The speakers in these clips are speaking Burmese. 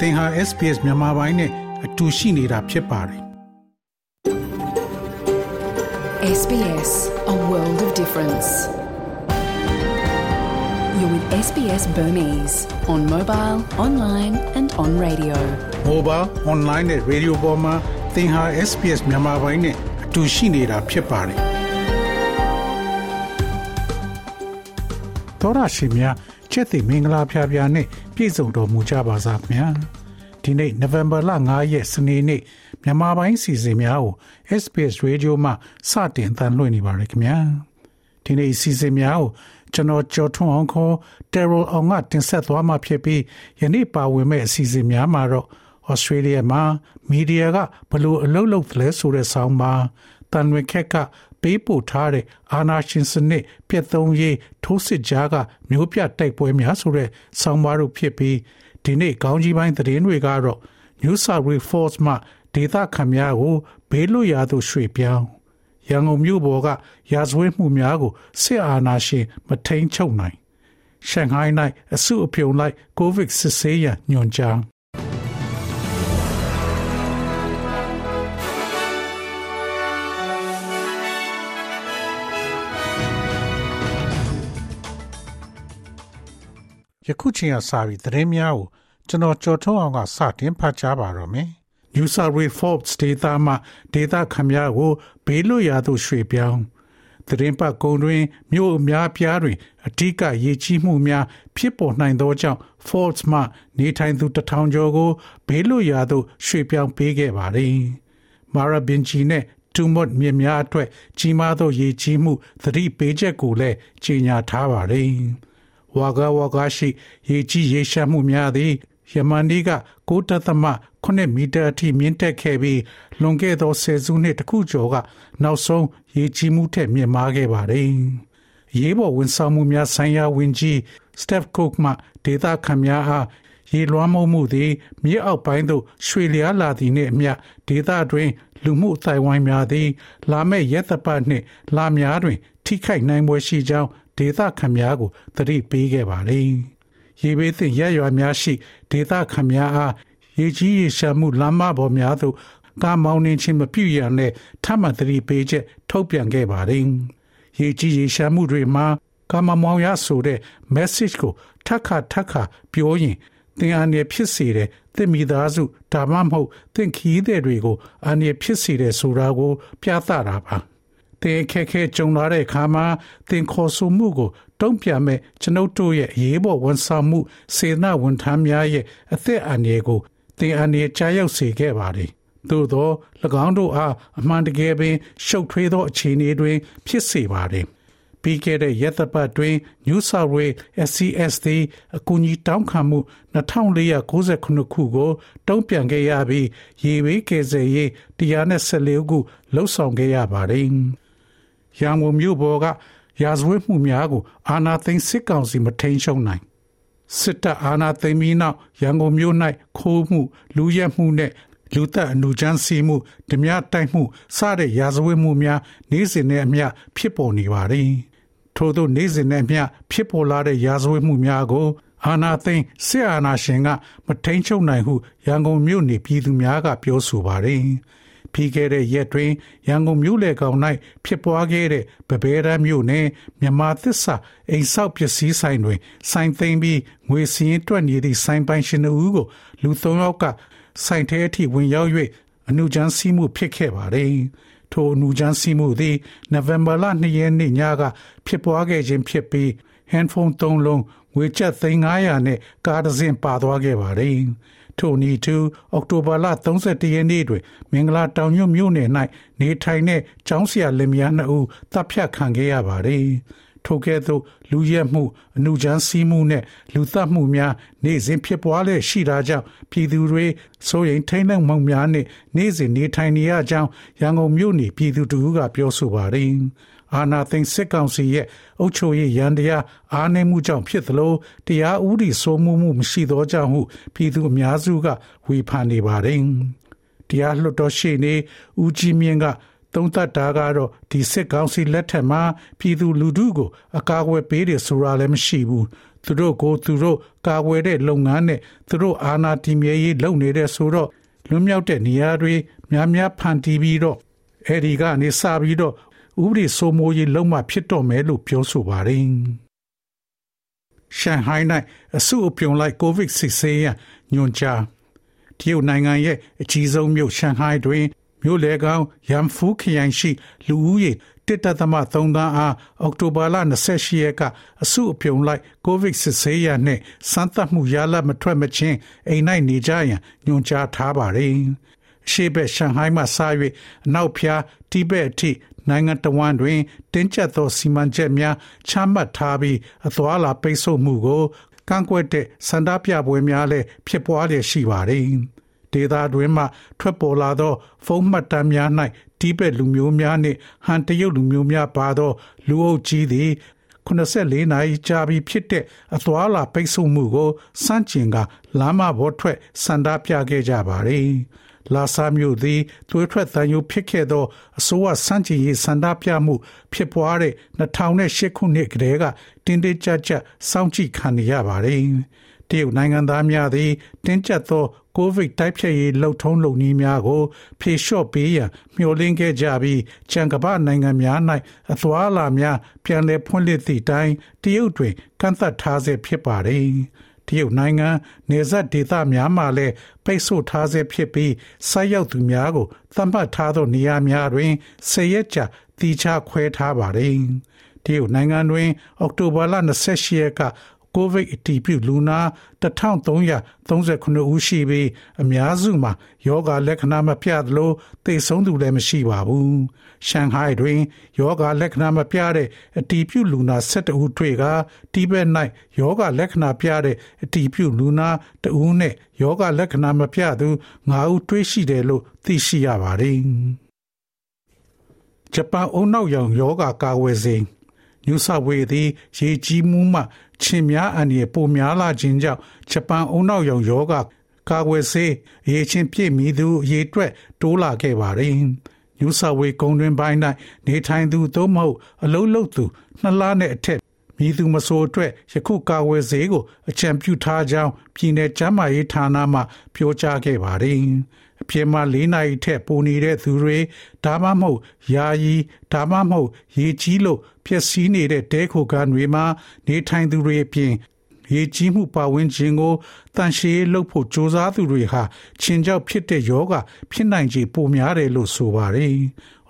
သင်ဟာ SPS မြန်မာပိုင်းနဲ့အတူရှိနေတာဖြစ်ပါတယ် SBS A world of difference You're with SBS Burmese on mobile, online and on radio mobile online နဲ့ radio ပေါ်မှာသင်ဟာ SPS မြန်မာပိုင်းနဲ့အတူရှိနေတာဖြစ်ပါတယ်တော်ရရှိမြချက်သိမင်္ဂလာဖျားဖျားနဲ့ပြည့်စုံတော်မူကြပါစားခင်ဗျာ ဒီနေ့ November လ9ရက်စနေနေ့မြန်မာပိုင်းစီစဉ်များကို SPS Radio မှစတင်တန်လွှင့်နေပါရခင်ဗျာဒီနေ့စီစဉ်များကိုကျွန်တော်ကျော်ထွန်းအောင်ခေါ် Terrell အောင်ကတင်ဆက်သွားမှာဖြစ်ပြီးယနေ့ပါဝင်မဲ့အစီအစဉ်များမှာတော့ Australia မှာမီဒီယာကဘလို့အလုပ်လုပ်တယ်ဆိုတဲ့ဆောင်းပါတန်ဝင်ခက်ကပေးပို့ထားတဲ့အာနာရှင်စနစ်ပြတ်သုံးရေးထိုးစစ်ကြားကမျိုးပြတိုက်ပွဲများဆိုတဲ့ဆောင်းပါးတို့ဖြစ်ပြီး ဒီနေ့ကောင်းကြီးပိုင်းသတင်းတွေကတော့ New South Wales Force မှဒေသခံများကိုဘေးလွတ်ရာသို့ရွှေ့ပြောင်းရန်ကုန်မြို့ပေါ်ကရာဇဝတ်မှုများကိုစစ်အာဏာရှင်မထိန်ချုပ်နိုင်ရှန်ဟိုင်း၌အစုအပြုံလိုက်ကိုဗစ်စစ်ဆေးရန်ညွှန်ကြားယခုချိန်ကစပြီးသတင်းများကို ကျွန်တော်ကြော်ထုံးအောင်ကစတင်ဖတ်ကြားပါတော့မယ်။ New South Wales Forbes data မှာဒေတာခမများကိုဘေးလွတ်ရာသို့ရွှေ့ပြောင်းသတင်းပတ်ကုံတွင်မြို့အများပြားတွင်အထူးကရေကြီးမှုများဖြစ်ပေါ်နိုင်သောကြောင့် Forbes မှနေထိုင်သူတထောင်ကျော်ကိုဘေးလွတ်ရာသို့ရွှေ့ပြောင်းပေးခဲ့ပါသည်။ Mara Binji နဲ့တူမတ်မြစ်များအတွက်ကြီးမားသောရေကြီးမှုသတိပေးချက်ကိုလည်းကြေညာထားပါတယ်။ဝါဂဝါဂရှိ ရေကြီးရေရှားမှုများသည် ယမန်ဒီက9.8မီတာအထိမြင့်တက်ခဲ့ပြီးလွန်ခဲ့သောဆယ်စုနှစ်တခုကျော်ကနောက်ဆုံးရေကြီးမှုထက်မြင့်မားခဲ့ပါတယ်။ရေးပေါ်ဝန်ဆောင်မှုများဆိုင်ရာဝန်ကြီး Steph Cook မှဒေတာခံများအားရေလွှမ်းမိုးမှုသည်မြေအောက်ပိုင်းသို့ရွှေလျားလာသည်နှင့်အမျှဒေသတွင် လူမှုအတိုင်းဝိုင်းများသည် လာမယ့်ရက်သပတ်နှင့်လာများတွင် ထိခိုက်နိုင်ပွဲရှိကြောင်းဒေသခံများကိုသတိပေးခဲ့ပါသည်။ ရေဘေးသင့်ရရွာများရှိဒေသခံများအားရေကြီးရေရှာမှုလမ်းမပေါ်များသို့ကားမောင်းနှင်ခြင်းမပြုရန်နဲ့ထပ်မံသတိပေးချက်ထုတ်ပြန်ခဲ့ပါတယ်။ရေကြီးရေရှာမှုတွေမှာကာမမောင်ရဆိုတဲ့ message ကိုထပ်ခါထပ်ခါပြောရင်သင်အနေဖြစ်စေတဲ့သင်မိသားစုဒါမှမဟုတ်သင်ခီးတဲ့တွေကိုအနေဖြစ်စေတဲ့ဆိုတာကို ပြသတာပါ သင်ခက်ခဲကြုံလာတဲ့အခါမှာသင်ခေါ်ဆိုမှုကို တုံ့ပြန်မဲ့ကျွန်ုပ်တို့ရဲ့အရေးပေါ်ဝန်ဆောင်မှုစေနာဝန်ထမ်းများရဲ့အသက်အန္တရာယ်ကိုသင်အနေကြားရောက်စေခဲ့ပါတယ်သို့သော၎င်းတို့အားအမှန်တကယ်ပင်ရှုပ်ထွေးသောအခြေအနေတွင် ဖြစ်စေပါတယ်။ပြီးခဲ့တဲ့ရက်သပတ်တွင် New South Wales SCS သည်အကူအညီတောင်းခံမှု2469ခုကို တုံ့ပြန်ခဲ့ရပြီးရေဝေးကယ်ဆယ်ရေး114ခုလှုပ်ဆောင်ခဲ့ရပါတယ်။ ရန်ကုန်မြို့ပေါ်ကရာဇဝတ်မှုများကိုအာဏာသိမ်းစစ်ကောင်စီမထိန်ချုပ်နိုင်စစ်တပ်အာဏာသိမ်းပြီးနောက်ရန်ကုန်မြို့၌ခိုးမှုလူရက်မှုနဲ့လူသက်အနုချမ်းစီမှုဓမြတိုက်မှုစတဲ့ရာဇဝတ်မှုများနေ့စဉ်နဲ့အမျှဖြစ်ပေါ်နေပါတယ်။ထို့သောနေ့စဉ်နဲ့မျှဖြစ်ပေါ်လာတဲ့ရာဇဝတ်မှုများကိုအာနာသိန်းစစ်အာဏာရှင်က မထိန်ချုပ်နိုင်ဟုရန်ကုန်မြို့နေပြည်သူများကပြောဆိုပါတယ်။ ပြီးခဲ့တဲ့ရက်တွင်ရန်ကုန်မြို့လေကောင်၌ဖြစ်ပွားခဲ့တဲ့ဗဘဲရမ်းမြို့နယ်မြန်မာသစ္စာအိမ်ဆောက်ပစ္စည်းဆိုင်တွင်ဆိုင်သိမ်းပြီးငွေစည်းတွက်နေသည့်ဆိုင်ပိုင်ရှင်တို့ကိုလူ၃ယောက်ကဆိုင်ထဲအထိဝင်ရောက်၍အမှုချမ်းစီးမှုဖြစ်ခဲ့ပါတယ်။ထိုအနူချမ်းစီးမှုသည်နိုဝင်ဘာလ2ရက်နေ့ညကဖြစ်ပွားခဲ့ခြင်းဖြစ်ပြီး ဟန်ဖုန်း၃လုံးငွေကျပ်3900နဲ့ကားတစ်စင်းပါသွားခဲ့ပါတယ်။ထိုနီတူအောက်တိုဘာလ31ရက်နေ့တွင်မင်္ဂလာတောင်ညွတ်မြို့နယ်၌နေထိုင်တဲ့ကျောင်းဆရာလင်မယား2ဦးတပ်ဖြတ်ခံခဲ့ရပါတယ်။ ထိုကဲ့သို့လူရက်မှုအနုချမ်းစီးမှုနဲ့လူသတ်မှုများနေ့စဉ်ဖြစ်ပွားလျက်ရှိတာကြောင့်ပြည်သူတွေစိုးရိမ်ထိတ်လန့်မှုများနဲ့နေ့စဉ်နေထိုင်နေရကြောင်းရန်ကုန်မြို့နေပြည်သူတို့ကပြောဆိုပါတယ်။အာနာသိန်းစစ်ကောင်စီရဲ့အုပ်ချုပ်ရေးရန်တရားအားနည်းမှုကြောင့်ဖြစ်သလိုတရားဥပဒေစိုးမိုးမှုမရှိသောကြောင့်ဟုပြည်သူအများစုကဝေဖန်နေပါတယ်။တရားလွှတ်တော်ရှေ့နေဦးကြီးမြင့်က သုံးသပ်တာကတော့ဒီစစ်ကောင်စီလက်ထက်မှာပြည်သူလူထုကို အကာအကွယ်ပေးတယ်ဆိုတာလည်းမရှိဘူးသူတို့ကိုသူတို့ကာဝယ်တဲ့လုပ်ငန်းနဲ့သူတို့အာဏာတည်မြဲရေးလုပ်နေတဲ့ဆိုတော့လွတ်မြောက်တဲ့နေရာတွေများများဖန်တီးပြီးတော့အဲဒီကနေစပြီးတော့ဥပဒေစိုးမိုးရေးလုံးဝဖြစ်တော့မယ်လို့ပြောဆိုပါတယ်။ရှန်ဟိုင်း၌အစုအပြုံလိုက်ကိုဗစ်16ရညွန်ကြားတရုတ်နိုင်ငံရဲ့အကြီးဆုံးမြို့ရှန်ဟိုင်းတွင် မြို့လေကောင်ရမ်ဖူးခရိုင်ရှိ လူဦးရေတစ်တသမ3သန်းအားအောက်တိုဘာလ28ရက်ကအစုအပြုံလိုက်ကိုဗစ်16ရနှင့်စမ်းသပ်မှုရလမထွက်မချင်းအိမ်၌နေကြရန်ညွှန်ကြားထားပါသည်ရှေ့ဘက်ရှန်ဟိုင်းမှစ၍အနောက်ဖျားတိဘက်အထိနိုင်ငံတော်ဝန်တွင် တင်းကျပ်သောစီမံချက်များချမှတ်ထားပြီးအသွာလာပိတ်ဆို့မှုကိုကန့်ကွက်တဲ့စန္ဒပြပွဲများလည်းဖြစ်ပွားလျက်ရှိပါသည် ဒေသတွင်မှထွက်ပေါ်လာသော ဖုံးမှတ်တမ်းများ၌တိဘက်လူမျိုးများနှင့်ဟန်တရုတ်လူမျိုးများပါသော လူအုပ်ကြီးသည်84နာရီကြာပြီးဖြစ်တဲ့အသွာလာပိတ်ဆို့မှုကိုစန့်ကျင်ကလမ်းမပေါ်ထွက်စန္ဒပြခဲ့ကြပါသည်လာဆာမျိုးသည်သွေးထွက်တန်ယိုဖြစ်ခဲ့သောအစိုးရစန့်ကျင်ရေးစန္ဒပြမှုဖြစ်ပွားတဲ့2008ခုနှစ်ကတည်းကတင်းတင်းကြပ်ကြပ်စောင့်ကြည့်ခံနေရပါတယ်တရုတ်နိုင်ငံသားများသည်တင်းကျပ်သော ကိုဗစ်တိုက်ဖျက်ရေးလှုပ်ထုံးလုပ်နည်းများကို ဖြေလျှော့ပေးရန်မျှော်လင့်ခဲ့ကြပြီးကြံကပ္ပနိုင်ငံများ၌အသွာအလာများပြန်လည်ဖွင့်လှစ်သည့်တိုင်တရုတ်တွင်ကန့်သတ်ထားဆဲဖြစ်ပါသည်တရုတ်နိုင်ငံနေဆက်ဒေသများမှာလည်းပိတ်ဆို့ထားဆဲဖြစ်ပြီးဆိုက်ရောက်သူများကိုသတ်မှတ်ထားသောနေရာများတွင်ဆယ်ရက်ကြာတီချခွဲထားပါတယ်တရုတ်နိုင်ငံတွင်အောက်တိုဘာလ28ရက်က ကိုဗစ်အတည်ပြုလူနာ1339ဦးရှိပြီးအများစုမှာယောဂလက္ခဏာမပြသလိုသေဆုံးသူလည်းမရှိပါဘူး။ရှန်ဟိုင်းတွင်ယောဂလက္ခဏာမပြတဲ့အတည်ပြုလူနာ12ဦးတွေ့ကတိဘက်၌ယောဂလက္ခဏာပြတဲ့အတည်ပြုလူနာတဦးနဲ့ယောဂလက္ခဏာမပြသူ9ဦးတွေ့ရှိတယ်လို့သိရှိရပါတယ်။ဂျပန်အုံနောက်ရောင်ယောဂကာဝယ်စဉ် ညူဆဝေသည်ရေကြီးမှုမှခြင်များအန္တရာယ်ပိုများလာခြင်းကြောင့်ဂျပန်အုံနောက်ရောင်ယောဂကာကွယ်ဆေးရေချင်းပြည့်မီသူရေတွက်တိုးလာခဲ့ပါတယ်။ညူဆဝေကုန်းတွင်ပိုင်း၌နေထိုင်သူသို့မဟုတ်အလုံးလုံးသူနှစ်လနဲ့အထက်မိသူမဆိုအတွက်ယခုကာဝယ်ဆေးကိုအကြံပြုထားကြောင်းပြည်내ကျန်းမာရေးဌာနမှပြောကြားခဲ့ပါတယ်။ အပြင်မှာ၄နာရီထက်ပိုနေတဲ့သူတွေဒါမှမဟုတ်ယာယီဒါမှမဟုတ်ရေကြီးလို့ဖြစ်စည်းနေတဲ့တဲခိုကန်တွေမှာနေထိုင်သူတွေအပြင် ရေကြီးမှုပါဝင်ခြင်းကိုတန်ရှည်လုပ်ဖို့စ조사သူတွေဟာချင်းကြောက်ဖြစ်တဲ့ယောဂဖြစ်နိုင်ခြေပိုများတယ်လို့ဆိုပါတယ်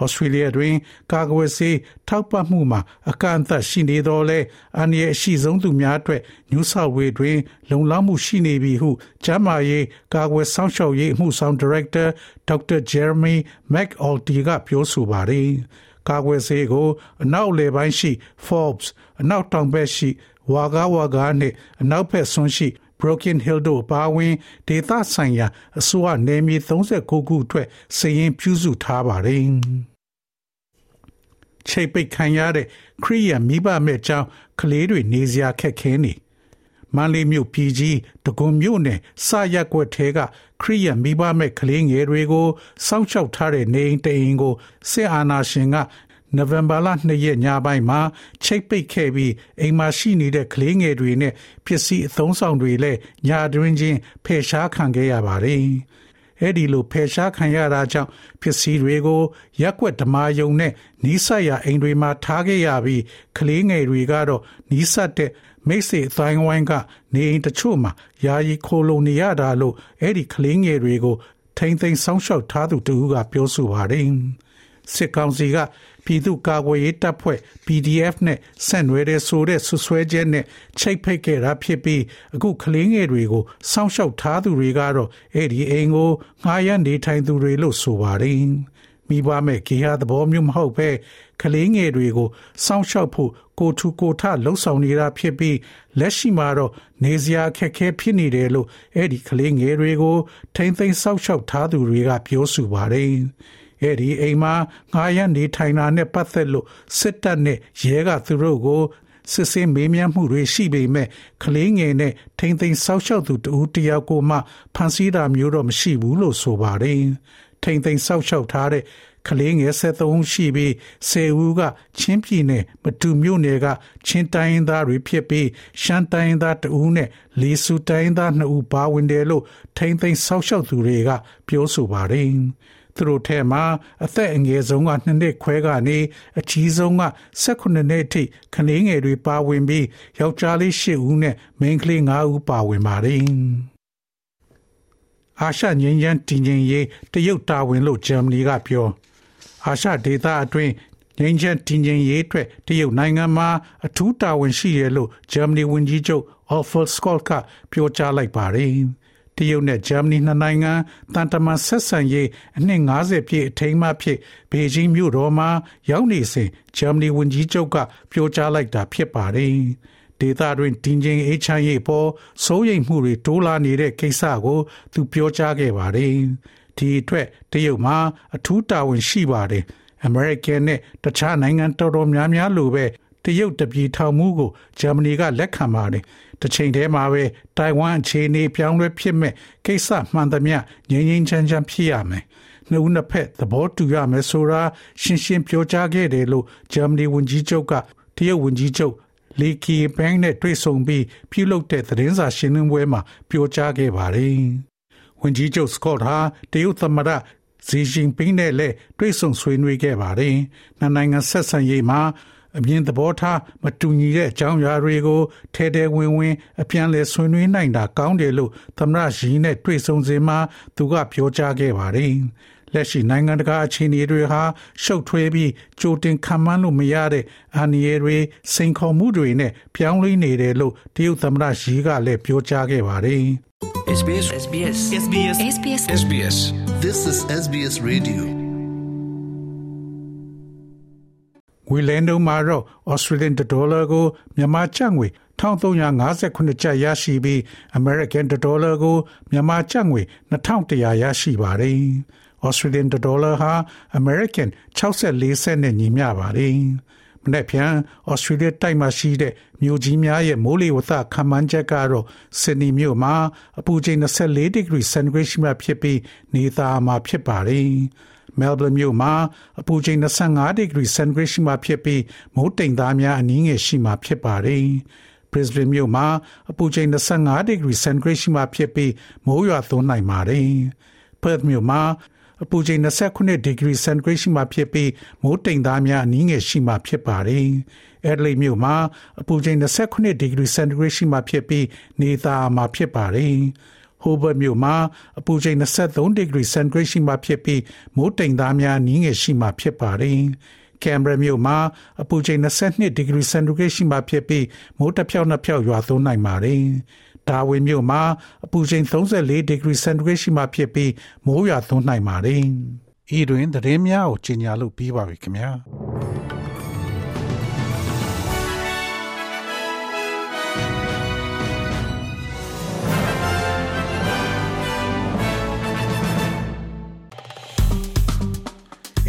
ဩစတြေးလျတွင်ကာကွယ်ဆေးထောက်ပံ့မှုမှာအကန့်အသတ်ရှိနေတော့လဲအန္တရာယ်အရှိဆုံးသူများအတွက်ညူဆော့ဝေးတွင် လုံလောက်မှုရှိနေပြီဟုကျန်းမာရေးကာကွယ်စောင့်ရှောက်ရေးအမှုဆောင်ဒါရိုက်တာဒေါက်တာဂျယ်ရမီမက်အော်တီကပြောဆိုပါတယ် ကာကွယ်ဆေးကို အနောက်လေပိုင်းရှိ Forbes အနောက်တောင်ဘက်ရှိဝါကားဝါကားနှင့်အနောက်ဘက်ဆွန်းရှိ Broken Hill တို့ပါဝင်ဒေသဆိုင်ရာအစိုးရနယ်မြေ39ခုအတွက်စည်ရင်ပြုစုထားပါတယ်။ချိတ်ပိတ်ခံရတဲ့ခရီးရမိဘမဲ့ကြောင်းကလေးတွေနေစရာခက်ခဲနေ မန္တလေးမြို့ပြည်ကြီးတကွန်မြို့နယ်စရက်ကွက်ထဲကခရီးရမိဘမဲ့ကလေးငယ်တွေကိုစောင့်ရှောက်ထားတဲ့နေအိမ်တအိမ်ကိုစစ်အာဏာရှင်ကနိုဝင်ဘာလ2ရက်ညပိုင်းမှာချိတ်ပိတ်ခဲ့ပြီးအိမ်မှာရှိနေတဲ့ကလေးငယ်တွေနဲ့ပစ္စည်းအသုံးဆောင်တွေလည်းညတွင်ချင်းဖယ်ရှားခံခဲ့ရပါတယ်။ အဲ့ဒီလိုဖယ်ရှားခံရတာကြောင့်ပစ္စည်းတွေကိုရက်ွက်ဓမာယုံနဲ့နီးစပ်ရာအိမ်တွေမှာထားခဲ့ရပြီးကလေးငယ်တွေကတော့နီးစပ်တဲ့မိတ်ဆွေအတိုင်းဝိုင်းကနေအိမ်တချို့မှာယာယီခိုလုံနေရတာလို့အဲ့ဒီကလေးငယ်တွေကိုထိမ့်သိမ်းဆောင်းလျှောက်ထားသူတူကပြောဆိုပါတယ်။ စစ်ကောင်စီကပြည်သူ့ကာကွယ်ရေးတပ်ဖွဲ့ PDF နဲ့ဆက်နွယ်တဲ့ဆိုတဲ့ဆွဆွဲချက်နဲ့ချိတ်ဖိတ်ခဲ့တာဖြစ်ပြီးအခုကလေးငယ်တွေကိုစောင့်ရှောက်ထားသူတွေကတော့အဲ့ဒီအိမ်ကိုငှားရမ်းနေထိုင်သူတွေလို့ဆိုပါတယ်မိဘမဲ့ကေဟာသဘောမျိုးမဟုတ်ပဲကလေးငယ်တွေကိုစောင့်ရှောက်ဖို့ကိုထူကိုထလှုပ်ဆောင်နေတာဖြစ်ပြီးလက်ရှိမှာတော့နေစရာခက်ခဲဖြစ်နေတယ်လို့အဲ့ဒီကလေးငယ်တွေကိုထိမ့်သိမ်းစောင့်ရှောက်ထားသူတွေကပြောဆိုပါတယ် အဲ့ဒီအိမ်မှာငှားရမ်းနေထိုင်တာနဲ့ပတ်သက်လို့စစ်တပ်နဲ့ရဲကသူတို့ကိုစစ်စင်းမေးမြန်းမှုတွေရှိပေမဲ့ကလေးငယ်နဲ့ထိမ့်သိမ်းဆောက်ရှောက်သူတူတယောက်ကိုမှဖန်ဆီးတာမျိုးတော့မရှိဘူးလို့ဆိုပါတယ်ထိမ့်သိမ်းဆောက်ရှောက်ထားတဲ့ကလေးငယ်73ဦးရှိပြီး10ဦးကချင်းပြည်နယ်မတူမြို့နယ်ကချင်းတိုင်းရင်းသားတွေဖြစ်ပြီးရှမ်းတိုင်းရင်းသား2ဦးနဲ့လီဆူတိုင်းရင်းသား2ဦးပါဝင်တယ်လို့ထိမ့်သိမ်းဆောက်ရှောက်သူတွေကပြောဆိုပါတယ် သူတို့ထဲမှာအသက်အငယ်ဆုံးက2နှစ်ခွဲကနေအကြီးဆုံးက18နှစ်အထိခလေးငယ်တွေပါဝင်ပြီးယောက်ျားလေး8ဦးနဲ့မိန်းကလေး9ဦးပါဝင်ပါတယ်အာရှငင်းရန်တည်ငြိမ်ရေးတရုတ်တာဝန်လို့ဂျာမနီကပြောအာရှဒေသအတွင်းငင်းချန်တည်ငြိမ်ရေးအတွက်တရုတ်နိုင်ငံမှာအထူးတာဝန်ရှိရလို့ဂျာမနီဝန်ကြီးချုပ်အော်ဖယ်စကော့ကပြောကြားလိုက်ပါတယ် တရုတ်နဲ့ဂျာမနီနှစ်နိုင်ငံတန်တမန်ဆက်ဆံရေးအနှစ်90ပြည့်အထိမ်းအမှတ်ဖြစ်ဘေဂျင်းမြို့တော်မှာရောက်နေစဉ်ဂျာမနီဝန်ကြီးချုပ်ကပြောကြားလိုက်တာဖြစ်ပါတယ်ဒေသတွင်တင်းကျင်းအေးချမ်းရေးပေါ်စိုးရိမ်မှုတွေတိုးလာနေတဲ့ကိစ္စကို သူပြောကြားခဲ့ပါတယ်။ဒီအတွက်တရုတ်မှာအထူးတာဝန်ရှိပါတယ်။ American နဲ့တခြားနိုင်ငံတော်တော်များများလိုပဲတရုတ်တပြည်ထောင်မှုကိုဂျာမနီကလက်ခံပါတယ်။ တစ်ချိန်တည်းမှာပဲတိုင်ဝမ်အခြေအနေပြောင်းလဲဖြစ်မဲ့ကိစ္စမှန်သမျှငြိမ်းငြိမ်းချမ်းချမ်းဖြစ်ရမယ်။နှစ်ဦးနှစ်ဖက်သဘောတူရမယ်ဆိုတာရှင်းရှင်းပြောကြားခဲ့တယ်လို့ဂျာမနီဝန်ကြီးချုပ်ကတရုတ်ဝန်ကြီးချုပ်လီကီဘန်းနဲ့တွေ့ဆုံပြီးပြုလုပ်တဲ့သတင်းစာရှင်းလင်းပွဲမှာပြောကြားခဲ့ပါတယ်။ဝန်ကြီးချုပ်စကော့ဟာတရုတ်သမ္မတဇီဂျင်ပင်းနဲ့လည်းတွေ့ဆုံဆွေးနွေးခဲ့ပါတယ်။နှစ်နိုင်ငံဆက်ဆံရေးမှာ အမြင်သဘောထားမတူညီတဲ့အကြောင်းအရာတွေကိုထဲထဲဝင်ဝင် အပြန်လည်ဆွေးနွေးနိုင်တာကောင်းတယ်လို့သမ္မတရှီနဲ့တွေ့ဆုံစဉ်မှာသူကပြောကြားခဲ့ပါတယ်။လက်ရှိနိုင်ငံတကာအခြေအနေတွေဟာရှုပ်ထွေးပြီးကြိုတင်ခံမှန်းလို့မရတဲ့အန္တရာယ်တွေစိန်ခေါ်မှုတွေနဲ့ပြောင်းလဲနေတယ်လို့တရုတ်သမ္မတရှီကလည်းပြောကြားခဲ့ပါတယ်။ SBS SBS SBS SBS SBS This is SBS Radio. ငွေလဲနှုန်းမှာတော့ Australian dollar ကိုမြန်မာကျပ်ငွေ1358ကျပ်ရရှိပြီး American dollar ကိုမြန်မာကျပ်ငွေ2100ရရှိပါတယ်။ Australian dollar ဟာ American 64စက်နဲ့ညီမျှပါတယ်။မနေ့ပြန် Australia တိုက်မှာရှိတဲ့မြို့ကြီးများရဲ့မိုးလေဝသခန့်မှန်းချက်ကတော့ Sydney မြို့မှာအပူချိန်24 degree centigrade ရှိမှဖြစ်ပြီးနေသားမှာဖြစ်ပါတယ်။ Melbourne မြို့မှာအပူချိန်25 degree centigrade ရှိမှဖြစ်ပြီးမိုးတိမ်သားများအနည်းငယ်ရှိမှဖြစ်ပါတယ်။ Brisbane မြို့မှာအပူချိန်25 degree centigrade ရှိမှဖြစ်ပြီးမိုးရွာသွန်းနိုင်ပါတယ်။ Perth မြို့မှာအပူချိန်29 degree centigrade ရှိမှဖြစ်ပြီးမိုးတိမ်သားများအနည်းငယ်ရှိမှဖြစ်ပါတယ်။ Adelaide မြို့မှာအပူချိန်29 degree centigrade ရှိမှဖြစ်ပြီးနေသားမှာဖြစ်ပါတယ်။ Hobart မြို့မှာအပူချိန်23 degree centigrade ရှိမှဖြစ်ပြီးမိုးတိမ်သားများအနည်းငယ်ရှိမှဖြစ်ပါတယ်။ Canberra မြို့မှာအပူချိန်22 degree centigrade ရှိမှဖြစ်ပြီးမိုးတစ်ဖြောက်နှစ်ဖြောက်ရွာသွန်းနိုင်ပါတယ်။ဒါဝင်မြို့မှာအပူချိန်34 degree centigrade ရှိမှဖြစ်ပြီးမိုးရွာသွန်းနိုင်ပါတယ်။ဤတွင်သတင်းများကိုကြီးညာလို့ပြီးပါပြီခင်ဗျာ။